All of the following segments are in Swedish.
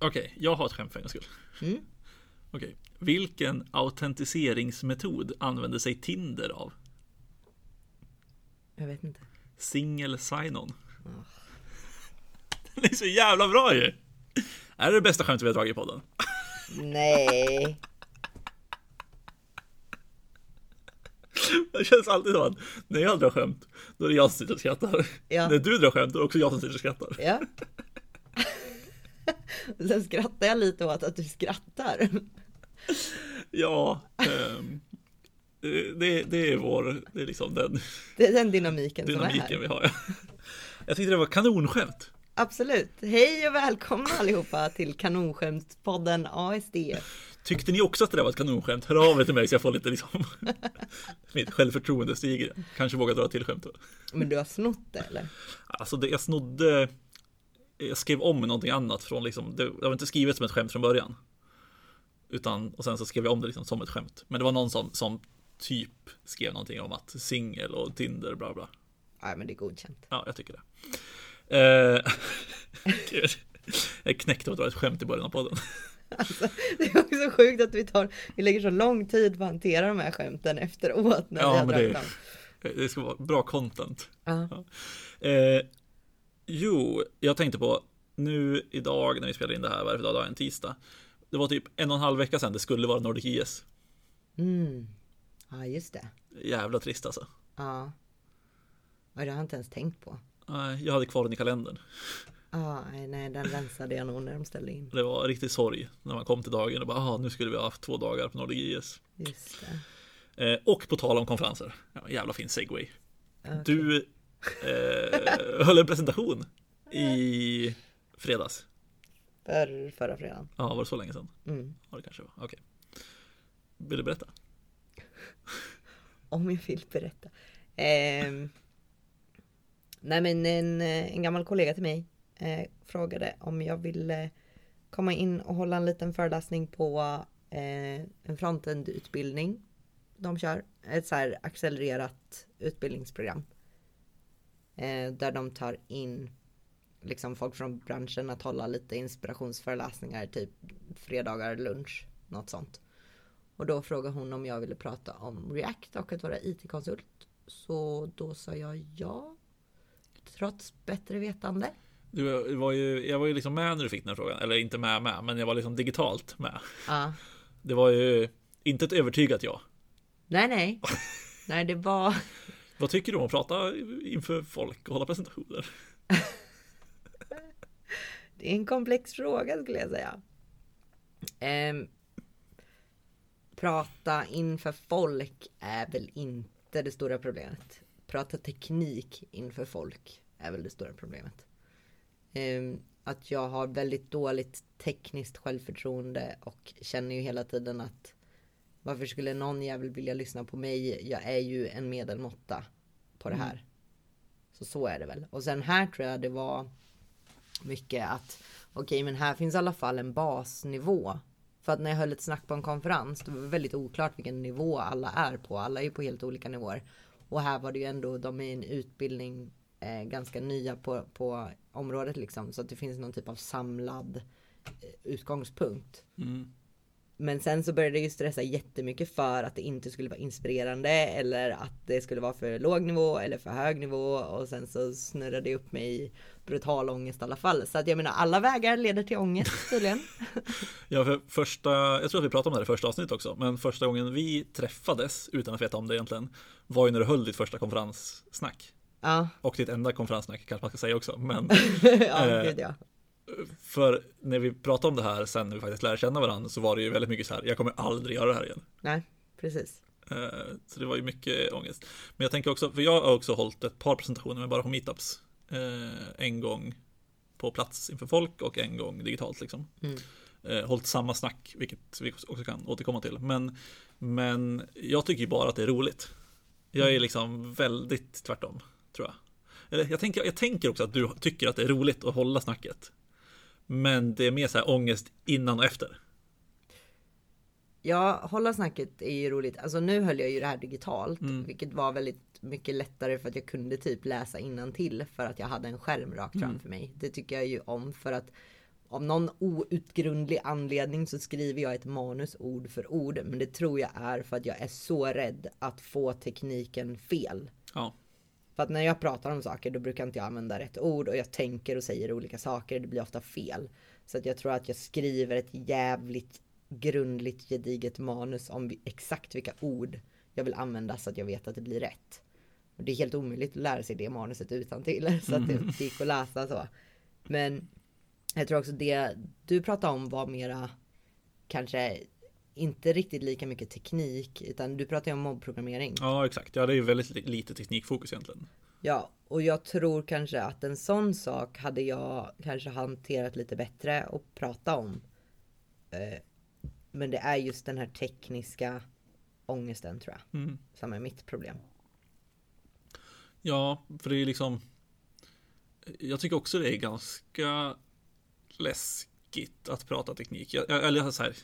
Okej, jag har ett skämt för en skull. Mm. Okej. Vilken autentiseringsmetod använder sig Tinder av? Jag vet inte. Single sign-on. Den är så jävla bra ju! Är det det bästa skämtet vi har dragit i podden? Nej. Det känns alltid som att när jag drar skämt, då är det jag som sitter och skrattar. Ja. När du drar skämt, då är det också jag som sitter och skrattar. Ja. Sen skrattar jag lite åt att du skrattar. Ja, ehm, det, det är vår, det är liksom den Det är den dynamiken, som är dynamiken här. vi har. ja. Jag tyckte det var kanonskämt. Absolut. Hej och välkomna allihopa till Kanonskämtspodden ASD. Tyckte ni också att det där var ett kanonskämt? Hör av er till mig så jag får lite liksom Mitt självförtroende stiger. Kanske vågar dra till skämt. då. Men du har snott det eller? Alltså det jag snodde Jag skrev om någonting annat från liksom Det, var inte skrivet som ett skämt från början Utan och sen så skrev jag om det liksom som ett skämt Men det var någon som, som typ skrev någonting om att singel och Tinder bla bla Nej men det är godkänt. Ja, jag tycker det. Eh, gud. jag knäckte att det var ett skämt i början av podden. Alltså, det är också sjukt att vi tar, vi lägger så lång tid på att hantera de här skämten efteråt när Ja, vi har men dragit det- dem. Det ska vara bra content. Ja. Eh, jo, jag tänkte på nu idag när vi spelar in det här, vad är det för dag? En tisdag. Det var typ en och en halv vecka sedan det skulle vara Nordic IS. Mm. Ja just det. Jävla trist alltså. Ja. Ja, det har jag inte ens tänkt på. Nej, Jag hade kvar den i kalendern. Ja, nej, den rensade jag nog när de ställde in. Det var riktigt sorg när man kom till dagen och bara, ah, nu skulle vi ha haft två dagar på Nordic IS. Just det. Eh, och på tal om konferenser, ja, jävla fin segway. Okej. Du eh, höll en presentation i fredags. För förra fredagen. Ja, var det så länge sedan? Mm. Ja, det kanske var. Okej. Vill du berätta? Om jag vill berätta. Ehm, nej men en, eh, en gammal kollega till mig eh, frågade om jag ville komma in och hålla en liten föreläsning på eh, en frontend-utbildning de kör. Ett så här accelererat utbildningsprogram. Eh, där de tar in liksom folk från branschen att hålla lite inspirationsföreläsningar, typ fredagar lunch, något sånt. Och då frågade hon om jag ville prata om React och att vara IT-konsult. Så då sa jag ja. Trots bättre vetande. Du var ju, jag var ju liksom med när du fick den här frågan, eller inte med med, men jag var liksom digitalt med. Ja. Det var ju inte ett övertygat ja. Nej, nej. Nej, det var... Vad tycker du om att prata inför folk och hålla presentationer? Det är en komplex fråga skulle jag säga. Eh, prata inför folk är väl inte det stora problemet. Prata teknik inför folk är väl det stora problemet. Eh, att jag har väldigt dåligt tekniskt självförtroende och känner ju hela tiden att varför skulle någon jävel vilja lyssna på mig? Jag är ju en medelmåtta på det här. Så så är det väl. Och sen här tror jag det var mycket att okej, men här finns i alla fall en basnivå. För att när jag höll ett snack på en konferens, det var väldigt oklart vilken nivå alla är på. Alla är ju på helt olika nivåer. Och här var det ju ändå, de är i en utbildning eh, ganska nya på, på området liksom. Så att det finns någon typ av samlad eh, utgångspunkt. Mm. Men sen så började jag ju stressa jättemycket för att det inte skulle vara inspirerande eller att det skulle vara för låg nivå eller för hög nivå och sen så snurrade det upp mig i brutal ångest i alla fall. Så att jag menar alla vägar leder till ångest tydligen. Ja, för första, jag tror att vi pratade om det här i första avsnittet också, men första gången vi träffades utan att veta om det egentligen var ju när du höll ditt första konferenssnack. Ja, Och ditt enda konferenssnack kanske man ska säga också, men ja, Eh, gud ja. För när vi pratade om det här sen när vi faktiskt lärde känna varandra så var det ju väldigt mycket så här, jag kommer aldrig göra det här igen. Nej, precis. Eh, Så det var ju mycket ångest. Men jag tänker också, för jag har också hållit ett par presentationer med bara på meetups. Eh, En gång på plats inför folk och en gång digitalt liksom. Mm. Eh, Hållit samma snack, vilket vi också kan återkomma till. Men, men jag tycker ju bara att det är roligt. Jag är liksom väldigt tvärtom, tror jag. Eller jag tänker, jag tänker också att du tycker att det är roligt att hålla snacket. Men det är mer så här ångest innan och efter. Ja, hålla snacket är ju roligt. Alltså nu höll jag ju det här digitalt, Mm. vilket var väldigt mycket lättare för att jag kunde typ läsa till för att jag hade en skärm rakt Mm. framför mig. Det tycker jag ju om för att av någon outgrundlig anledning så skriver jag ett manus ord för ord. Men det tror jag är för att jag är så rädd att få tekniken fel. Ja. För att när jag pratar om saker då brukar inte jag använda rätt ord och jag tänker och säger olika saker. Det blir ofta fel. Så att jag tror att jag skriver ett jävligt grundligt gediget manus om exakt vilka ord jag vill använda så att jag vet att det blir rätt. Och det är helt omöjligt att lära sig det manuset utan till så att det inte gick att läsa så. Men jag tror också det du pratade om var mera kanske inte riktigt lika mycket teknik utan du pratar ju om mobbprogrammering. Ja exakt, ja det är ju väldigt lite teknikfokus egentligen. Ja, och jag tror kanske att en sån sak hade jag kanske hanterat lite bättre och prata om. Eh, men det är just den här tekniska ångesten tror jag. Mm. Som är mitt problem. Ja, för det är liksom. Jag tycker också det är ganska läskigt att prata teknik. Jag, eller så här,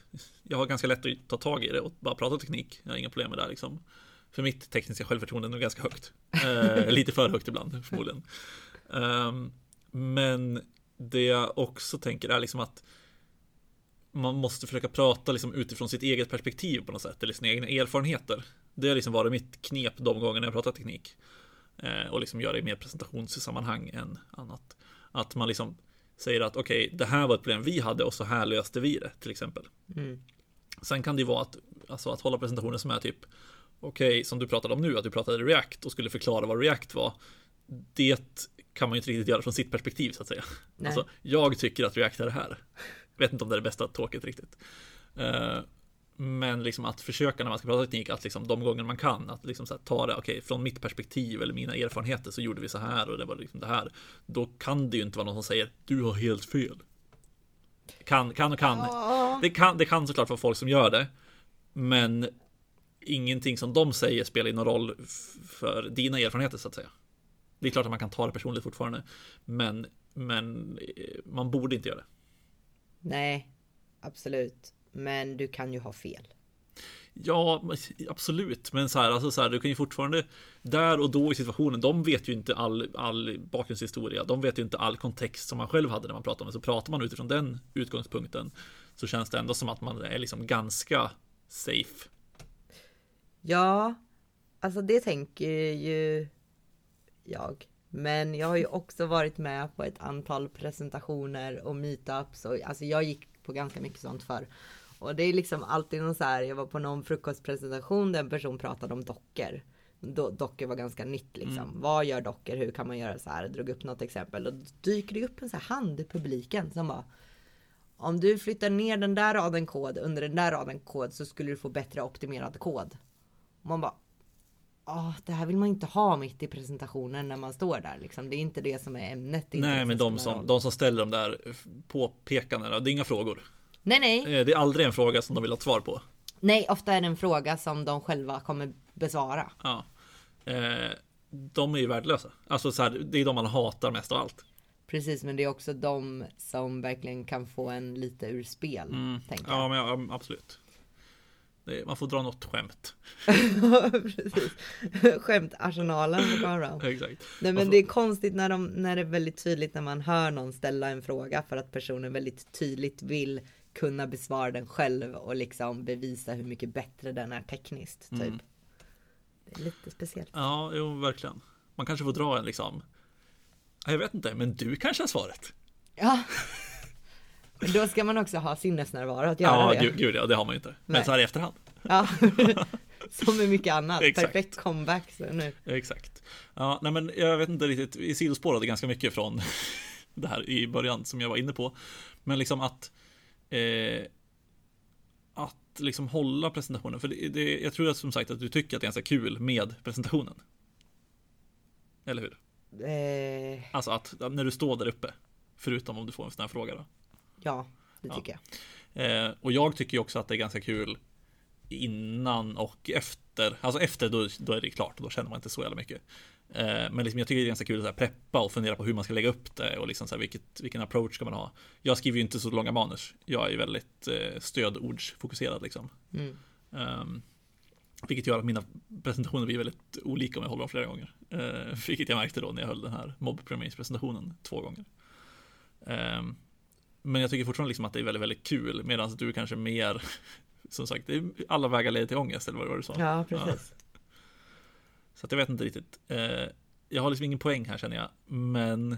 jag har ganska lätt att ta tag i det och bara prata teknik. Jag har inga problem med det liksom. För mitt tekniska självförtroende är nog ganska högt. Eh, lite för högt ibland förmodligen. Um, men det jag också tänker är liksom att man måste försöka prata liksom utifrån sitt eget perspektiv på något sätt, eller sina egna erfarenheter. Det har liksom varit mitt knep de gångerna jag pratat teknik. Eh, och liksom göra det i mer presentationssammanhang än annat. Att man liksom säger att okej, okay, det här var ett problem vi hade och så här löste vi det till exempel. Mm. Sen kan det ju vara att, alltså att hålla presentationer som är typ okej, okay, som du pratade om nu, att du pratade React och skulle förklara vad React var. Det kan man ju inte riktigt göra från sitt perspektiv så att säga. Nej. Alltså, jag tycker att React är det här. vet inte om det är det bästa tåget riktigt. Uh, men liksom att försöka när man ska prata teknik, att liksom de gånger man kan, att liksom ta det, okej, okay, från mitt perspektiv eller mina erfarenheter så gjorde vi så här och det var liksom det här. Då kan det ju inte vara någon som säger, du har helt fel. Kan, kan och kan. Det kan, det kan såklart vara folk som gör det. Men ingenting som de säger spelar någon roll för dina erfarenheter så att säga. Det är klart att man kan ta det personligt fortfarande. Men, men eh, man borde inte göra det. Nej, absolut. Men du kan ju ha fel. Ja, absolut. Men så här, alltså så här, du kan ju fortfarande där och då i situationen. De vet ju inte all, all bakgrundshistoria. De vet ju inte all kontext som man själv hade när man pratade med. Så pratar man utifrån den utgångspunkten så känns det ändå som att man är liksom ganska safe. Ja, alltså det tänker ju jag. Men jag har ju också varit med på ett antal presentationer och meetups och alltså jag gick på ganska mycket sånt för och det är liksom alltid någon så här, jag var på någon frukostpresentation där en person pratade om dockor. Do dockor var ganska nytt liksom. Mm. Vad gör dockor? Hur kan man göra så här? Drog upp något exempel och då dyker det upp en så här hand i publiken som bara om du flyttar ner den där raden kod under den där raden kod så skulle du få bättre optimerad kod. Man bara Oh, det här vill man inte ha mitt i presentationen när man står där. Liksom. Det är inte det som är ämnet. Nej, men de som, de som ställer de där påpekandena, det är inga frågor. Nej, nej. Eh, det är aldrig en fråga som de vill ha svar på. Nej, ofta är det en fråga som de själva kommer besvara. Ja. Eh, de är ju värdelösa. Alltså så här, det är de man hatar mest av allt. Precis, men det är också de som verkligen kan få en lite ur spel. Mm. Ja, men ja, absolut. Är, man får dra något skämt. Precis. Skämtarsenalen får komma fram. Exakt. Nej men får... det är konstigt när, de, när det är väldigt tydligt när man hör någon ställa en fråga för att personen väldigt tydligt vill kunna besvara den själv och liksom bevisa hur mycket bättre den är tekniskt. Typ. Mm. Det är lite speciellt. Ja, jo, verkligen. Man kanske får dra en liksom. Jag vet inte, men du kanske har svaret. Ja. Men då ska man också ha sinnesnärvaro att göra ja, det. Ja, gud, gud ja, det har man ju inte. Men Nej. så här i efterhand. Ja, som med mycket annat. Exakt. Perfekt comeback så nu. Exakt. Ja, nej men jag vet inte riktigt, vi sidospårade ganska mycket från det här i början som jag var inne på. Men liksom att eh, att liksom hålla presentationen. För det, det, jag tror att som sagt att du tycker att det är ganska kul med presentationen. Eller hur? Eh... Alltså att när du står där uppe. Förutom om du får en sån här fråga då. Ja, det tycker ja. jag. Eh, och jag tycker också att det är ganska kul innan och efter. Alltså efter då, då är det klart, då känner man inte så jävla mycket. Eh, men liksom jag tycker det är ganska kul att så här, preppa och fundera på hur man ska lägga upp det och liksom så här, vilket, vilken approach ska man ha. Jag skriver ju inte så långa manus. Jag är ju väldigt eh, stödordsfokuserad liksom. Mm. Um, vilket gör att mina presentationer blir väldigt olika om jag håller dem flera gånger. Uh, vilket jag märkte då när jag höll den här mobbprogrammeringspresentationen två gånger. Um, men jag tycker fortfarande liksom att det är väldigt, väldigt kul medan du kanske mer som sagt, alla vägar leder till ångest eller vad det var du sa. Ja, precis. Så att jag vet inte riktigt. Eh, jag har liksom ingen poäng här känner jag, men.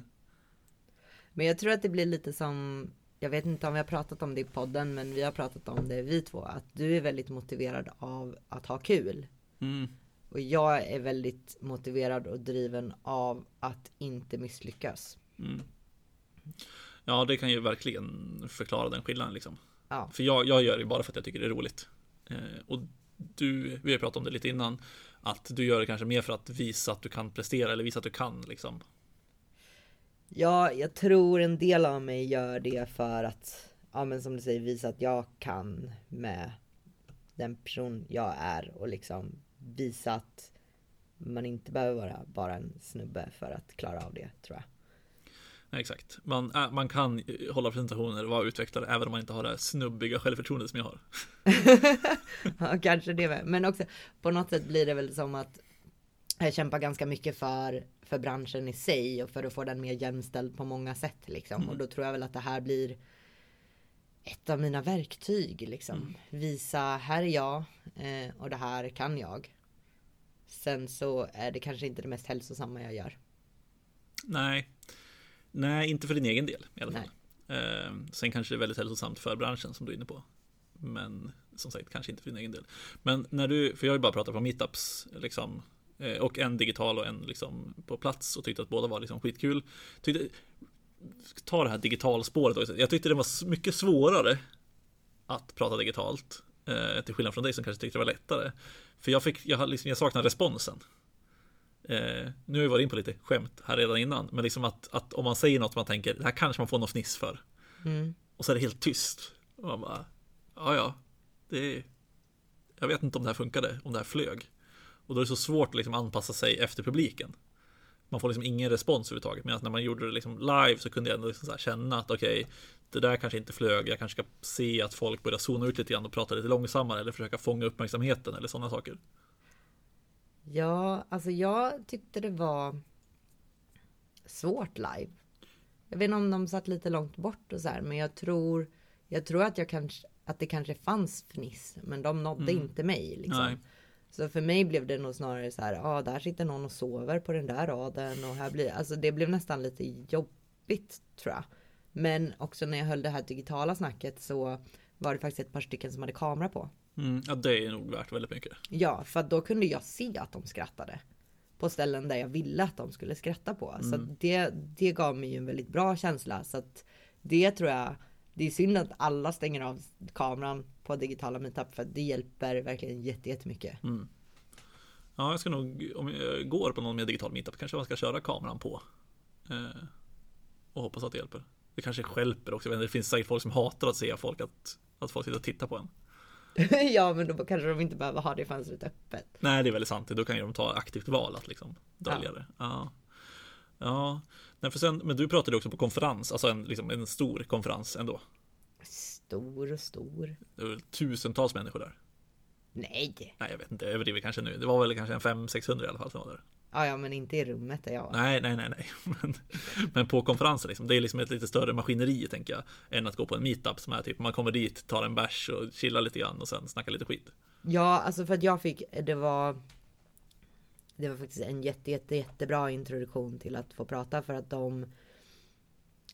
Men jag tror att det blir lite som jag vet inte om vi har pratat om det i podden, men vi har pratat om det vi två, att du är väldigt motiverad av att ha kul. Mm. Och jag är väldigt motiverad och driven av att inte misslyckas. Mm. Ja, det kan ju verkligen förklara den skillnaden liksom. Ja. För jag, jag gör det bara för att jag tycker det är roligt. Eh, och du, vi har pratat om det lite innan, att du gör det kanske mer för att visa att du kan prestera eller visa att du kan liksom. Ja, jag tror en del av mig gör det för att, ja men som du säger, visa att jag kan med den person jag är och liksom visa att man inte behöver vara bara en snubbe för att klara av det, tror jag. Nej, exakt. Man, äh, man kan hålla presentationer och vara utvecklare även om man inte har det snubbiga självförtroendet som jag har. ja, kanske det med. Men också på något sätt blir det väl som att jag kämpar ganska mycket för, för branschen i sig och för att få den mer jämställd på många sätt liksom. Mm. Och då tror jag väl att det här blir ett av mina verktyg liksom. Mm. Visa, här är jag eh, och det här kan jag. Sen så är det kanske inte det mest hälsosamma jag gör. Nej, nej, inte för din egen del i alla fall. Eh, sen kanske det är väldigt hälsosamt för branschen som du är inne på. Men som sagt, kanske inte för din egen del. Men när du, för jag har ju bara pratat på meetups, liksom Eh, och en digital och en liksom på plats och tyckte att båda var liksom skitkul. Tyckte, ta det här digitalspåret också. Jag tyckte det var mycket svårare att prata digitalt. Eh, till skillnad från dig som kanske tyckte det var lättare. För jag, fick, jag, liksom, jag saknar responsen. Eh, nu har vi varit in på lite skämt här redan innan. Men liksom att, att om man säger något man tänker, det här kanske man får något fniss för. Mm. Och så är det helt tyst. Och man bara, ja ja, det är, jag vet inte om det här funkade, om det här flög. Och då är det så svårt att liksom anpassa sig efter publiken. Man får liksom ingen respons överhuvudtaget. Medan när man gjorde det liksom live så kunde jag ändå liksom känna att okej, okay, det där kanske inte flög. Jag kanske ska se att folk börjar zona ut lite grann och prata lite långsammare eller försöka fånga uppmärksamheten eller sådana saker. Ja, alltså jag tyckte det var svårt live. Jag vet inte om de satt lite långt bort och så här, men jag tror, jag tror att jag kanske, att det kanske fanns fniss, men de nådde mm. inte mig liksom. Så för mig blev det nog snarare så här, ja ah, där sitter någon och sover på den där raden och här blir, alltså det blev nästan lite jobbigt tror jag. Men också när jag höll det här digitala snacket så var det faktiskt ett par stycken som hade kamera på. Mm, ja det är nog värt väldigt mycket. Ja, för då kunde jag se att de skrattade. På ställen där jag ville att de skulle skratta på. Mm. Så det, det gav mig ju en väldigt bra känsla. Så att det tror jag, det är synd att alla stänger av kameran på digitala meetup för det hjälper verkligen jättemycket. Mm. Ja, jag ska nog, om jag går på någon mer digital meetup kanske man ska köra kameran på. Eh, och hoppas att det hjälper. Det kanske skälper också. Det finns säkert folk som hatar att se folk att, att folk sitter och tittar på en. ja, men då kanske de inte behöver ha det fönstret öppet. Nej, det är väldigt sant. Då kan ju de ta aktivt val att liksom dölja ja. det. Ja. Ja, Nej, för sen, men du pratade också på konferens, alltså en, liksom en stor konferens ändå. Stor och stor. Det var tusentals människor där. Nej. Nej, jag vet inte. Jag överdriver kanske nu. Det var väl kanske en 500-600 i alla fall som var där. Ja, ja, men inte i rummet där jag var. Nej, nej, nej, nej. Men, men på konferensen liksom. Det är liksom ett lite större maskineri tänker jag. Än att gå på en meetup som är typ man kommer dit, tar en bärs och chillar lite grann och sen snackar lite skit. Ja, alltså för att jag fick, det var det var faktiskt en jätte, jätte, jättebra introduktion till att få prata för att de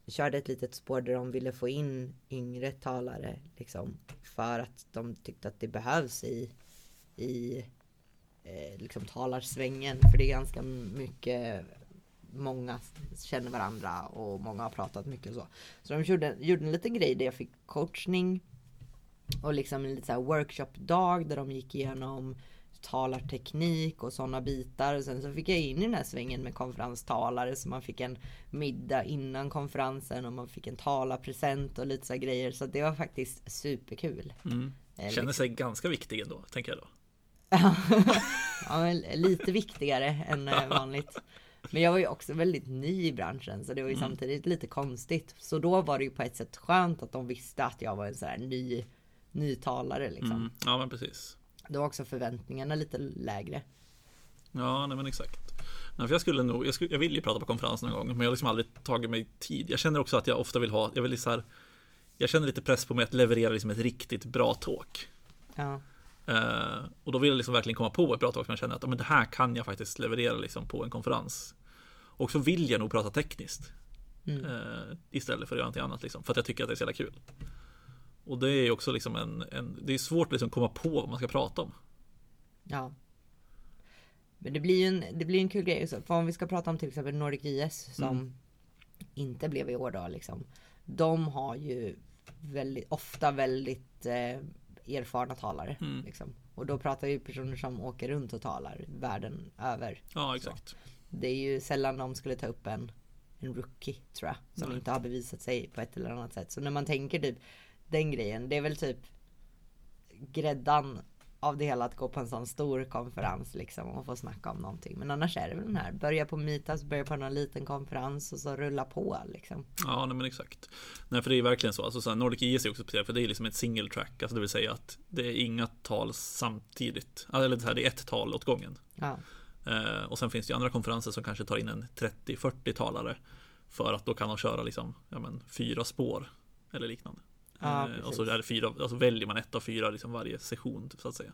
körde ett litet spår där de ville få in yngre talare liksom för att de tyckte att det behövs i i eh, liksom talarsvängen för det är ganska mycket många känner varandra och många har pratat mycket och så. Så de gjorde, gjorde en liten grej där jag fick coachning och liksom en lite så workshop-dag där de gick igenom talarteknik och sådana bitar. Sen så fick jag in i den här svängen med konferenstalare så man fick en middag innan konferensen och man fick en talarpresent och lite så grejer. Så det var faktiskt superkul. Mm. Eh, Känner sig ganska viktig ändå, tänker jag då. Ja, lite viktigare än eh, vanligt. Men jag var ju också väldigt ny i branschen så det var ju mm. samtidigt lite konstigt. Så då var det ju på ett sätt skönt att de visste att jag var en sån här ny, ny talare liksom. Mm. Ja men precis. Då var också förväntningarna lite lägre. Ja, nej men exakt. Nej, för jag skulle nog, jag, skulle, jag vill ju prata på konferens någon gång, men jag har liksom aldrig tagit mig tid. Jag känner också att jag ofta vill ha, jag vill så här, jag känner lite press på mig att leverera liksom ett riktigt bra talk. Ja. Eh, och då vill jag liksom verkligen komma på ett bra talk som jag känner att men det här kan jag faktiskt leverera liksom på en konferens. Och så vill jag nog prata tekniskt. Mm. Eh, istället för att göra någonting annat liksom, för att jag tycker att det är så jävla kul. Och det är också liksom en, en det är svårt att liksom komma på vad man ska prata om. Ja. Men det blir ju en, det blir en kul grej. Så, för om vi ska prata om till exempel Nordic IS som Mm. inte blev i år då liksom. De har ju väldigt, ofta väldigt eh, erfarna talare. Mm. Liksom. Och då pratar vi personer som åker runt och talar världen över. Ja, exakt. Det är ju sällan de skulle ta upp en, en rookie tror jag. Som Nej. inte har bevisat sig på ett eller annat sätt. Så när man tänker typ den grejen. Det är väl typ gräddan av det hela att gå på en sån stor konferens liksom och få snacka om någonting. Men annars är det väl den här. Börja på Meetups, börja på någon liten konferens och så rulla på liksom. Ja, nej, men exakt. Nej, för det är verkligen så. Alltså, så här, Nordic IS är också speciellt, för det är liksom ett single track. Alltså det vill säga att det är inga tal samtidigt. Eller så här, det är ett tal åt gången. Ja, Eh, och sen finns det ju andra konferenser som kanske tar in en 30-40 talare. För att då kan de köra liksom, ja, men, fyra spår eller liknande. Ja, eh, och så är det fyra, alltså väljer man ett av fyra liksom varje session så att säga.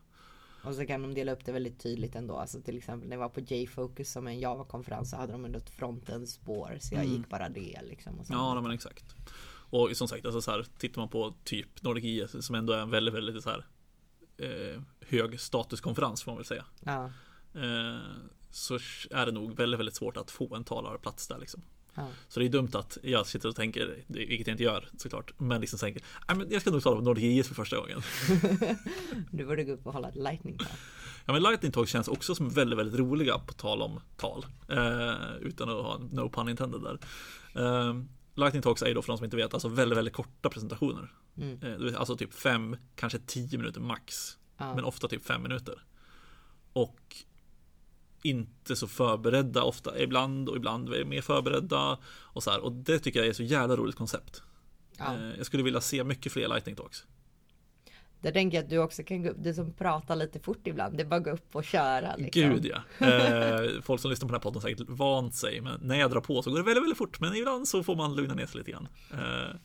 och så kan de dela upp det väldigt tydligt ändå. Alltså till exempel när jag var på J-Focus som en Java-konferens så hade de ändå ett frontend spår. Så jag Mm. gick bara det liksom. Och så. Ja, men exakt. Och som sagt, alltså så här, tittar man på typ Nordic IS som ändå är en väldigt, väldigt så här, eh, hög statuskonferens får man väl säga. ja, Eh, så är det nog väldigt, väldigt svårt att få en talarplats där liksom. Ja. Så det är dumt att jag sitter och tänker, vilket jag inte gör såklart, men liksom tänker, "Nej, men jag ska nog tala på Nordic IS för första gången. Du borde gå upp och hålla ett lightning talk. Ja men Lightning Talk känns också som väldigt, väldigt roliga på tal om tal. Eh, utan att ha no pun intended där. Eh, Lightning Talks är ju då för de som inte vet, alltså väldigt, väldigt korta presentationer. Mm. Eh, alltså typ fem, kanske tio minuter max. Ja. Men ofta typ fem minuter. Och inte så förberedda ofta, ibland och ibland är mer förberedda. Och så här. Och det tycker jag är så jävla roligt koncept. Ja. Eh, jag skulle vilja se mycket fler Lightning Talks. Där tänker jag att du också kan gå upp, du som pratar lite fort ibland, det är bara att gå upp och köra. Liksom. Gud ja. Eh, folk som lyssnar på den här podden har säkert vant sig. Men när jag drar på så går det väldigt, väldigt fort. Men ibland så får man lugna ner sig lite grann. Eh,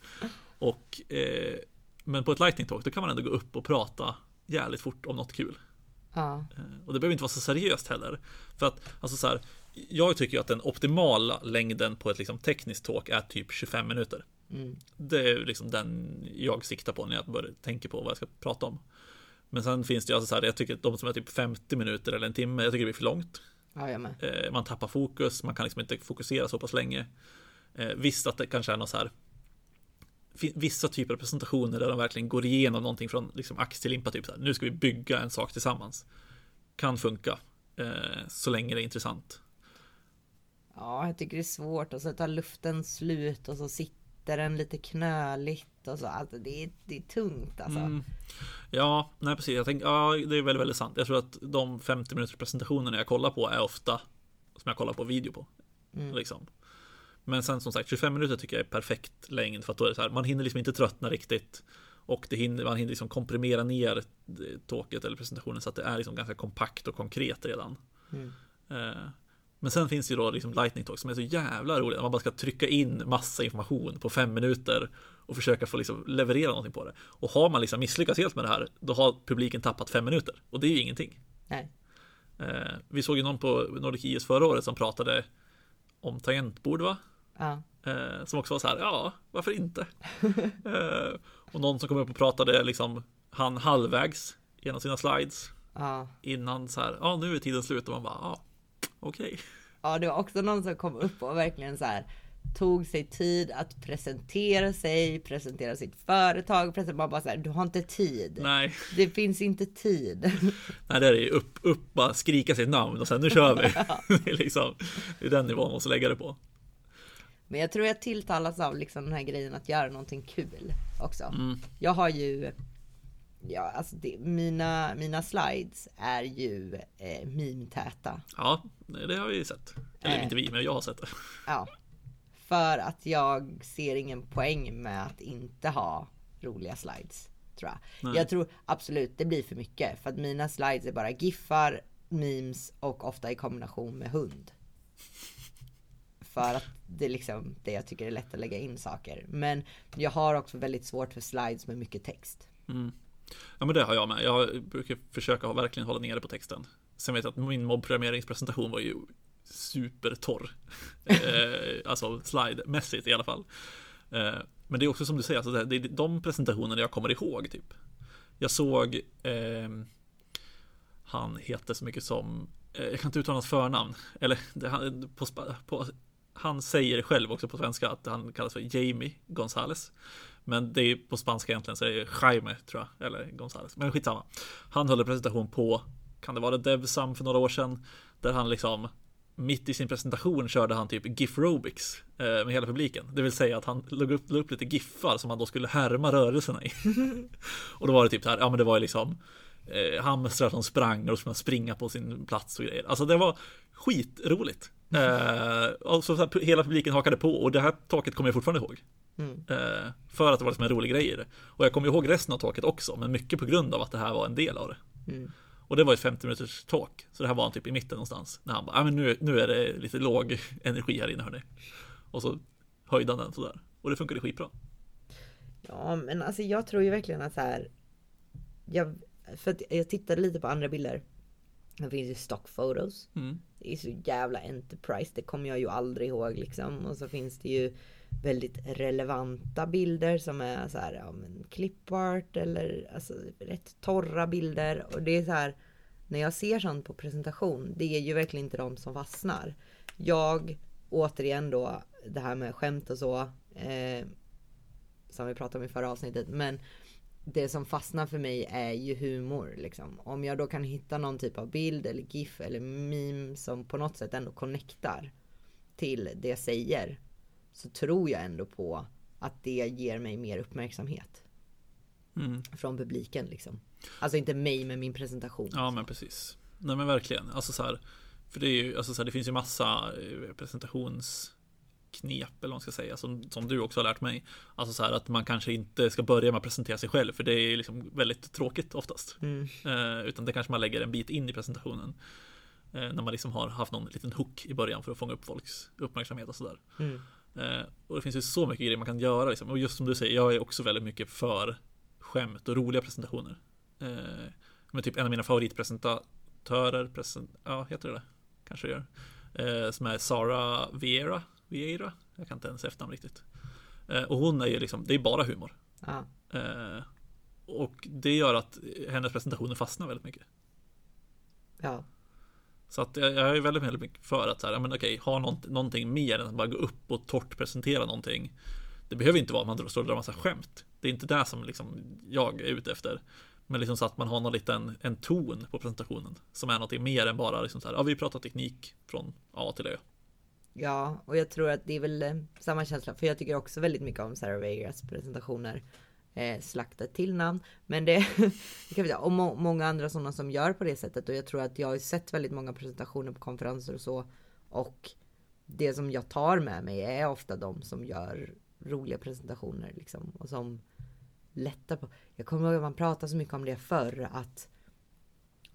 och, eh, men på ett lightning talk då kan man ändå gå upp och prata jävligt fort om något kul. Ja, Eh, och det behöver inte vara så seriöst heller. För att, alltså så här, jag tycker ju att den optimala längden på ett liksom tekniskt talk är typ 25 minuter. mm, Det är liksom den jag siktar på när jag börjar tänka på vad jag ska prata om. Men sen finns det ju alltså så här, jag tycker att de som är typ 50 minuter eller en timme, jag tycker det blir för långt. ja. Eh, man tappar fokus, man kan liksom inte fokusera så pass länge. Eh, visst att det kanske är något så här Vissa typer av presentationer där de verkligen går igenom någonting från liksom ax till limpa, typ så här, nu ska vi bygga en sak tillsammans. Kan funka, eh, så länge det är intressant. Ja, jag tycker det är svårt och så tar luften slut och så sitter den lite knöligt och så. Alltså det är, det är tungt alltså. Mm. Ja, nej precis. Jag tänker, ja, det är väldigt, väldigt sant. Jag tror att de 50 minuters presentationerna jag kollar på är ofta som jag kollar på video på. Mm. Liksom. Men sen som sagt, 25 minuter tycker jag är perfekt längd för att då är det så här, man hinner liksom inte tröttna riktigt. Och det hinner, man hinner liksom komprimera ner tåket eller presentationen så att det är liksom ganska kompakt och konkret redan. Mm. Eh, Men sen finns det ju då liksom lightning talk som är så jävla roliga. Man bara ska trycka in massa information på fem minuter och försöka få liksom leverera någonting på det. Och har man liksom misslyckats helt med det här, då har publiken tappat fem minuter. Och det är ju ingenting. Nej. Eh, Vi såg ju någon på Nordic IS förra året som pratade om tangentbord va? Ja. Eh, som också var så här, ja, varför inte? eh, och någon som kom upp och pratade liksom, han halvvägs genom sina slides Ja. innan så här, ja, nu är tiden slut och man bara, ja, okej. Ja, det var också någon som kom upp och verkligen så här tog sig tid att presentera sig, presentera sitt företag, presentera, man bara så här, du har inte tid. Nej, Det finns inte tid. nej, det är ju upp, upp, bara skrika sitt namn och sen nu kör vi. det är liksom, det är den nivån man måste lägga det på. Men jag tror jag tilltalas av liksom den här grejen att göra någonting kul också. Mm. Jag har ju, ja alltså det, mina, mina slides är ju eh, meme-täta. Ja, det har vi sett. Eller Eh. inte vi, men jag har sett det. Ja. För att jag ser ingen poäng med att inte ha roliga slides. Tror jag. Nej. jag tror absolut det blir för mycket. För att mina slides är bara giffar, memes och ofta i kombination med hund. För att det är liksom det jag tycker är lätt att lägga in saker. Men jag har också väldigt svårt för slides med mycket text. Mm. Ja men det har jag med. Jag brukar försöka verkligen hålla nere på texten. Sen vet jag att min mobbprogrammeringspresentation var ju supertorr. eh, alltså slide-mässigt i alla fall. Eh, men det är också som du säger, alltså det är de presentationerna jag kommer ihåg typ. Jag såg eh, Han heter så mycket som eh, Jag kan inte uttala hans förnamn. Eller på, på, Han säger själv också på svenska att han kallas för Jamie Gonzales. Men det är på spanska egentligen så är det Jaime tror jag. Eller Gonzales. Men skitsamma. Han höll en presentation på Kan det vara Devsam för några år sedan. Där han liksom mitt i sin presentation körde han typ GIF Robics eh, med hela publiken. Det vill säga att han lade upp, upp lite giffar som han då skulle härma rörelserna i. och då var det typ så här, ja men det var ju liksom eh, hamstrar som sprang och man springa på sin plats och grejer. Alltså det var skitroligt. Eh, och så, så hela publiken hakade på och det här taket kommer jag fortfarande ihåg. Mm. Eh, för att det var liksom en rolig grej i det. Och jag kommer ihåg resten av taket också, men mycket på grund av att det här var en del av det. Mm. Och det var ett 50 minuters talk. Så det här var han typ i mitten någonstans. När han bara, ah, men nu, nu är det lite låg energi här inne hörni. Och så höjde han den sådär. Och det funkade skitbra. Ja, men alltså jag tror ju verkligen att så här. Jag, för att jag tittade lite på andra bilder. Det finns ju stock photos. Mm. Det är så jävla enterprise. Det kommer jag ju aldrig ihåg liksom. Och så finns det ju väldigt relevanta bilder som är så här, ja men clipart eller alltså rätt torra bilder. Och det är så här, när jag ser sånt på presentation, det är ju verkligen inte de som fastnar. Jag, återigen då, det här med skämt och så, eh, som vi pratade om i förra avsnittet, men det som fastnar för mig är ju humor. Liksom. Om jag då kan hitta någon typ av bild eller GIF eller meme som på något sätt ändå connectar till det jag säger så tror jag ändå på att det ger mig mer uppmärksamhet. Mm. Från publiken liksom. Alltså inte mig med min presentation. Ja men precis. Nej men verkligen. Alltså så här, för det är ju, alltså så här, det finns ju massa eh, presentationsknep eller vad man ska säga som, som du också har lärt mig. Alltså så här att man kanske inte ska börja med att presentera sig själv för det är liksom väldigt tråkigt oftast. Mm. Eh, utan det kanske man lägger en bit in i presentationen. Eh, när man liksom har haft någon liten hook i början för att fånga upp folks uppmärksamhet och sådär. Mm. Eh, och det finns ju så mycket grejer man kan göra liksom. Och just som du säger, jag är också väldigt mycket för skämt och roliga presentationer. Eh, men typ en av mina favoritpresentatörer, present, ja heter det det? Kanske det gör. Eh, som är Sara Vieira, Vieira, jag kan inte ens efternamn riktigt. och hon är ju liksom, det är bara humor. Ah. och det gör att hennes presentationer fastnar väldigt mycket. Ja. Så att jag, jag är väldigt, väldigt mycket för att så här, men okej, ha något, någonting mer än att bara gå upp och torrt presentera någonting. Det behöver inte vara att man står och drar massa skämt. Det är inte det som liksom jag är ute efter. Men liksom så att man har någon liten en ton på presentationen som är någonting mer än bara liksom så här, ja vi pratar teknik från A till Ö. Ja, och jag tror att det är väl eh, samma känsla, för jag tycker också väldigt mycket om Sarah Vegas presentationer eh, slakta till namn. Men det, det kan vi säga, och må, många andra sådana som gör på det sättet. Och jag tror att jag har sett väldigt många presentationer på konferenser och så. Och det som jag tar med mig är ofta de som gör roliga presentationer liksom. Och som lättar på. Jag kommer ihåg att man pratade så mycket om det förr att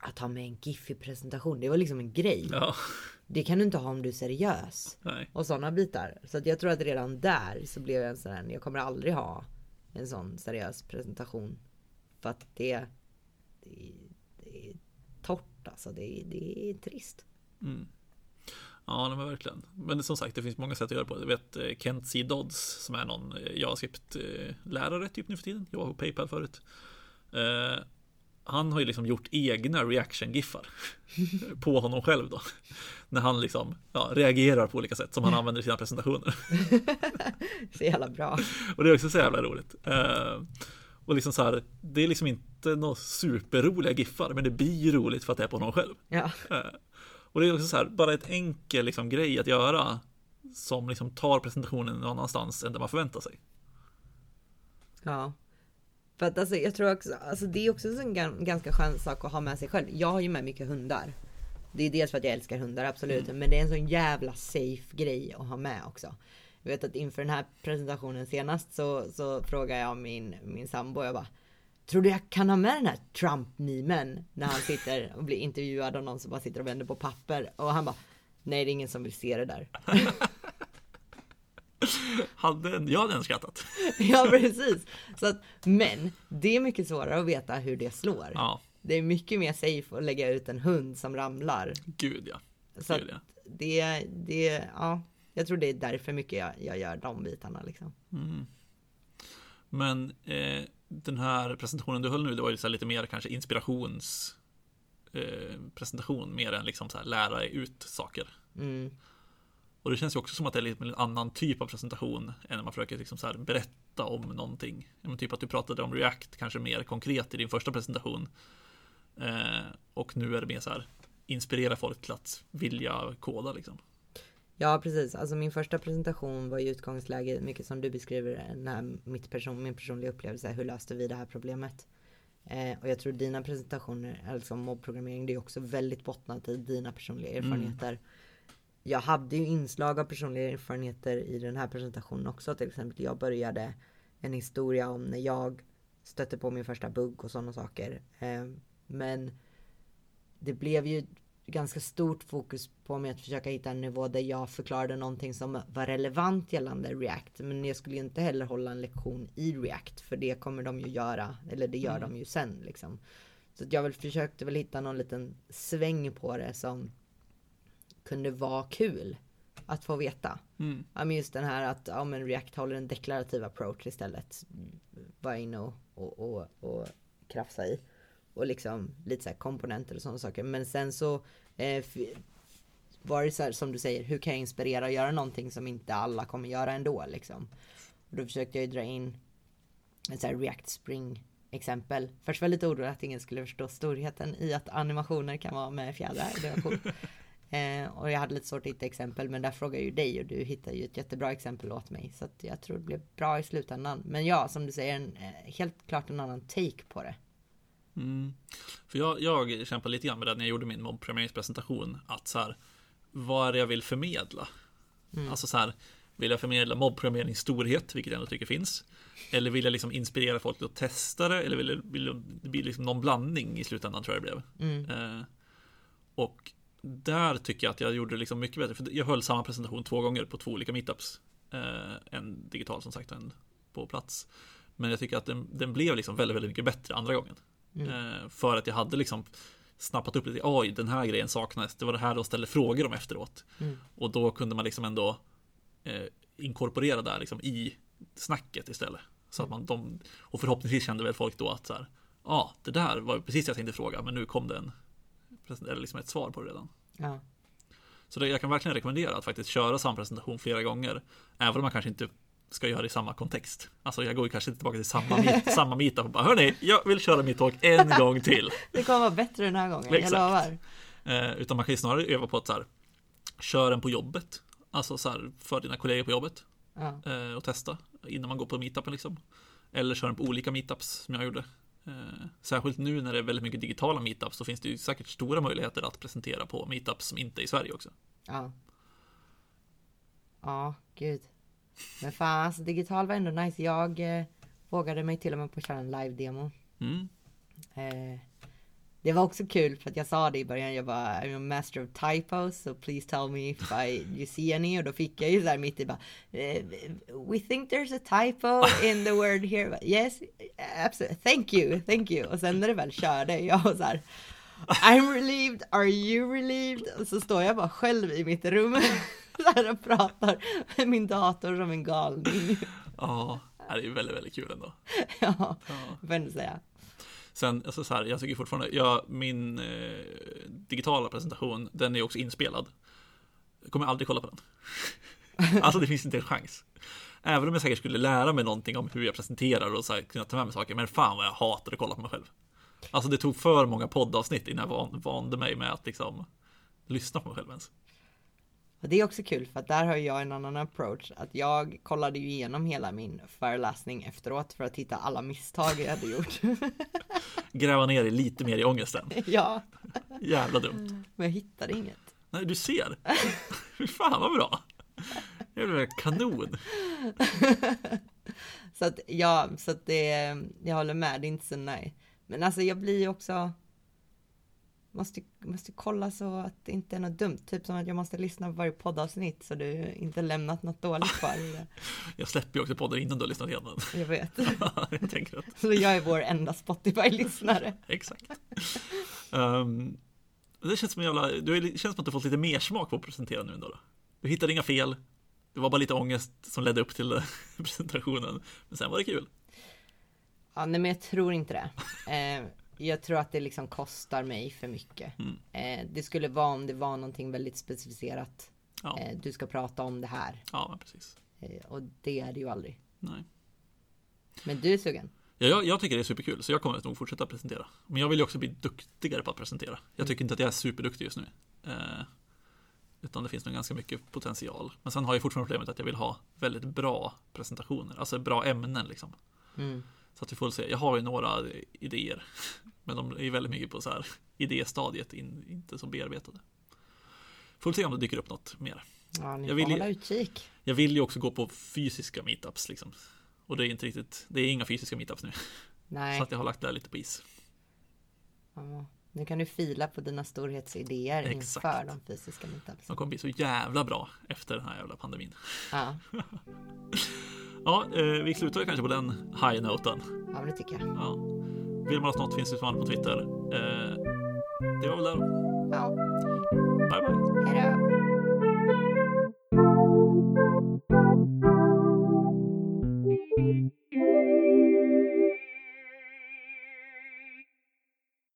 att ha med en GIF i presentation, det var liksom en grej. Ja. Det kan du inte ha om du är seriös. Nej. Och sådana bitar. Så att jag tror att redan där så blev jag en sån här, jag kommer aldrig ha en sån seriös presentation. För att det, det, det är torrt alltså. Det, det är trist. Mm. Ja, men verkligen. Men som sagt, det finns många sätt att göra på. Jag vet eh, Kent C. Dodds som är någon eh, JavaScript-lärare typ nu för tiden. Jag var på Paypal förut. Han har ju liksom gjort egna reaction-giffar på honom själv då. När han liksom ja, reagerar på olika sätt som han använder i sina presentationer. så jävla bra. Och det är också så jävla roligt. Uh, och liksom så här, det är liksom inte några superroliga giffar, men det blir roligt för att det är på honom själv. Ja. Uh, och det är också så här, bara ett enkel liksom grej att göra som liksom tar presentationen någon annanstans än där man förväntar sig. Ja. För att alltså, jag tror också, alltså det är också en ganska skön sak att ha med sig själv. Jag har ju med mycket hundar. Det är dels för att jag älskar hundar, absolut. Mm. Men det är en sån jävla safe grej att ha med också. Jag vet att inför den här presentationen senast så, så frågade jag min, min sambo, jag bara Tror du jag kan ha med den här Trump-memen? När han sitter och blir intervjuad av någon som bara sitter och vänder på papper. Och han bara Nej det är ingen som vill se det där. hade en, jag hade en skrattat. ja, precis. Så att, men det är mycket svårare att veta hur det slår. Ja, Det är mycket mer safe att lägga ut en hund som ramlar. gud ja. Så Gud, ja. det, det, ja, jag tror det är därför mycket jag, jag gör de bitarna liksom. Men eh, den här presentationen du höll nu, det var ju lite mer kanske inspirations eh, mer än liksom så här lära ut saker. Mm. Och det känns ju också som att det är lite en annan typ av presentation än när man försöker liksom så här berätta om någonting. Men typ att du pratade om React kanske mer konkret i din första presentation. Eh, och nu är det mer så här inspirera folk till att vilja koda liksom. Ja, precis. Alltså min första presentation var i utgångsläge, mycket som du beskriver, när mitt person, min personliga upplevelse, hur löste vi det här problemet? Eh, och jag tror dina presentationer, alltså mobbprogrammering, det är också väldigt bottnat i dina personliga erfarenheter. Jag hade ju inslag av personliga erfarenheter i den här presentationen också. Till exempel, jag började en historia om när jag stötte på min första bugg och sådana saker. Eh, men det blev ju ganska stort fokus på mig att försöka hitta en nivå där jag förklarade någonting som var relevant gällande React. Men jag skulle ju inte heller hålla en lektion i React för det kommer de ju göra, eller det gör de ju sen liksom. Så jag väl försökte väl hitta någon liten sväng på det som kunde vara kul att få veta. Mm. Ja men just den här att ja, men React håller en deklarativ approach istället. Var inne och, och, och, och krafsa i. Och liksom lite så här komponenter och sådana saker. Men sen så eh, var det så här som du säger, hur kan jag inspirera och göra någonting som inte alla kommer göra ändå liksom. Och då försökte jag ju dra in ett så här React Spring exempel. Först var jag lite orolig att ingen skulle förstå storheten i att animationer kan vara med fjädrar. Det var coolt. Eh, och jag hade lite svårt att hitta exempel men där frågade jag ju dig och du hittade ju ett jättebra exempel åt mig. Så att jag tror det blev bra i slutändan. Men ja, som du säger, en, eh, helt klart en annan take på det. Mm. För jag, jag kämpade lite grann med det när jag gjorde min mobbprogrammeringspresentation. Att så här, vad är det jag vill förmedla? Alltså så här, vill jag förmedla mobbprogrammeringens storhet, vilket jag ändå tycker finns? Eller vill jag liksom inspirera folk till att testa det? Eller vill, jag, vill jag, det blir liksom någon blandning i slutändan tror jag det blev. Eh, och där tycker jag att jag gjorde det liksom mycket bättre. För jag höll samma presentation två gånger på två olika meetups. Eh, en digital som sagt och en på plats. Men jag tycker att den, den blev liksom väldigt, väldigt mycket bättre andra gången. Eh, för att jag hade liksom snappat upp lite, oj den här grejen saknades, det var det här de ställde frågor om efteråt. Och då kunde man liksom ändå eh, inkorporera det här liksom i snacket istället. Så att man, de, och förhoppningsvis kände väl folk då att så här, ja ah, det där var precis det jag tänkte fråga, men nu kom det en, eller liksom ett svar på det redan. Ja, Så det, jag kan verkligen rekommendera att faktiskt köra samma presentation flera gånger. Även om man kanske inte ska göra det i samma kontext. Alltså jag går ju kanske inte tillbaka till samma, meet, samma meetup och bara hörni, jag vill köra mitt talk en gång till. det kommer vara bättre den här gången, jag Exakt. lovar. Eh, utan man kan ju snarare öva på att så här, kör den på jobbet. Alltså så här, för dina kollegor på jobbet. Ja. Eh, och testa innan man går på meetupen liksom. Eller kör den på olika meetups som jag gjorde. Eh, särskilt nu när det är väldigt mycket digitala meetups så finns det ju säkert stora möjligheter att presentera på meetups som inte är i Sverige också. Ja. Ja, gud. Men fan, alltså digital var ändå nice. Jag eh, vågade mig till och med på att köra en live-demo. Mm. Eh, det var också kul för att jag sa det i början, jag bara I'm a master of typos so please tell me if I, you see any och då fick jag ju såhär mitt i bara eh, We think there's a typo in the word here. Yes, absolutely, thank you, thank you. Och sen när det väl körde, jag var såhär I'm relieved, are you relieved? Och så står jag bara själv i mitt rum så här och pratar med min dator som en galning. Ja, det är väldigt, väldigt kul ändå. Ja, Ja. får jag säga. Sen, alltså så här, jag tycker fortfarande, ja, min eh, digitala presentation, den är också inspelad. Jag kommer aldrig kolla på den. alltså det finns inte en chans. Även om jag säkert skulle lära mig någonting om hur jag presenterar och så här, kunna ta med mig saker, men fan vad jag hatar att kolla på mig själv. Alltså det tog för många poddavsnitt innan jag van, vande mig med att liksom lyssna på mig själv ens. Och det är också kul för att där har jag en annan approach. Att jag kollade ju igenom hela min föreläsning efteråt för att hitta alla misstag jag hade gjort. Gräva ner dig lite mer i ångesten. ja, Jävla dumt. men jag hittade inget. Nej, du ser. Fy fan vad bra. Jävla kanon. Så att ja, så att det, jag håller med, det är inte så nej. Men alltså jag blir ju också måste, måste kolla så att det inte är något dumt. Typ som att jag måste lyssna på varje poddavsnitt så du inte lämnat något dåligt kvar. Jag släpper ju också poddar innan du har lyssnat igenom. Jag vet. jag tänker att, Så jag är vår enda Spotify-lyssnare. exakt. Ehm, det känns som jävla, du känns som att du fått lite mer smak på att presentera nu ändå. Då. Du hittade inga fel. Det var bara lite ångest som ledde upp till presentationen. Men sen var det kul. Ja, nej men jag tror inte det. Eh, jag tror att det liksom kostar mig för mycket. Mm. Eh, det skulle vara om det var någonting väldigt specificerat. Ja, Eh, du ska prata om det här. ja precis. Eh, och det är det ju aldrig. Nej. Men du är sugen? Ja, jag, jag tycker det är superkul, så jag kommer nog fortsätta presentera. Men jag vill ju också bli duktigare på att presentera. Jag tycker inte att jag är superduktig just nu. Eh, utan det finns nog ganska mycket potential. Men sen har jag fortfarande problemet att jag vill ha väldigt bra presentationer, alltså bra ämnen liksom. Mm. Så att vi får se. Jag har ju några idéer, men de är väldigt mycket på så här idéstadiet, in, inte så bearbetade. Får se om det dyker upp något mer. Ja, ni Jag vill ju- hålla utkik. Jag vill ju också gå på fysiska meetups liksom. Och det är inte riktigt, det är inga fysiska meetups nu. Nej, Så att jag har lagt det här lite på is. ja, nu kan du fila på dina storhetsidéer Exakt. inför de fysiska meetupsen. De kommer bli så jävla bra efter den här jävla pandemin. Ja, Ja, eh, vi slutar kanske på den high-noten. Ja, men det tycker jag. Ja. Vill man ha något finns det fan på Twitter. Eh, det var väl det Ja. Bye, bye. Hej då.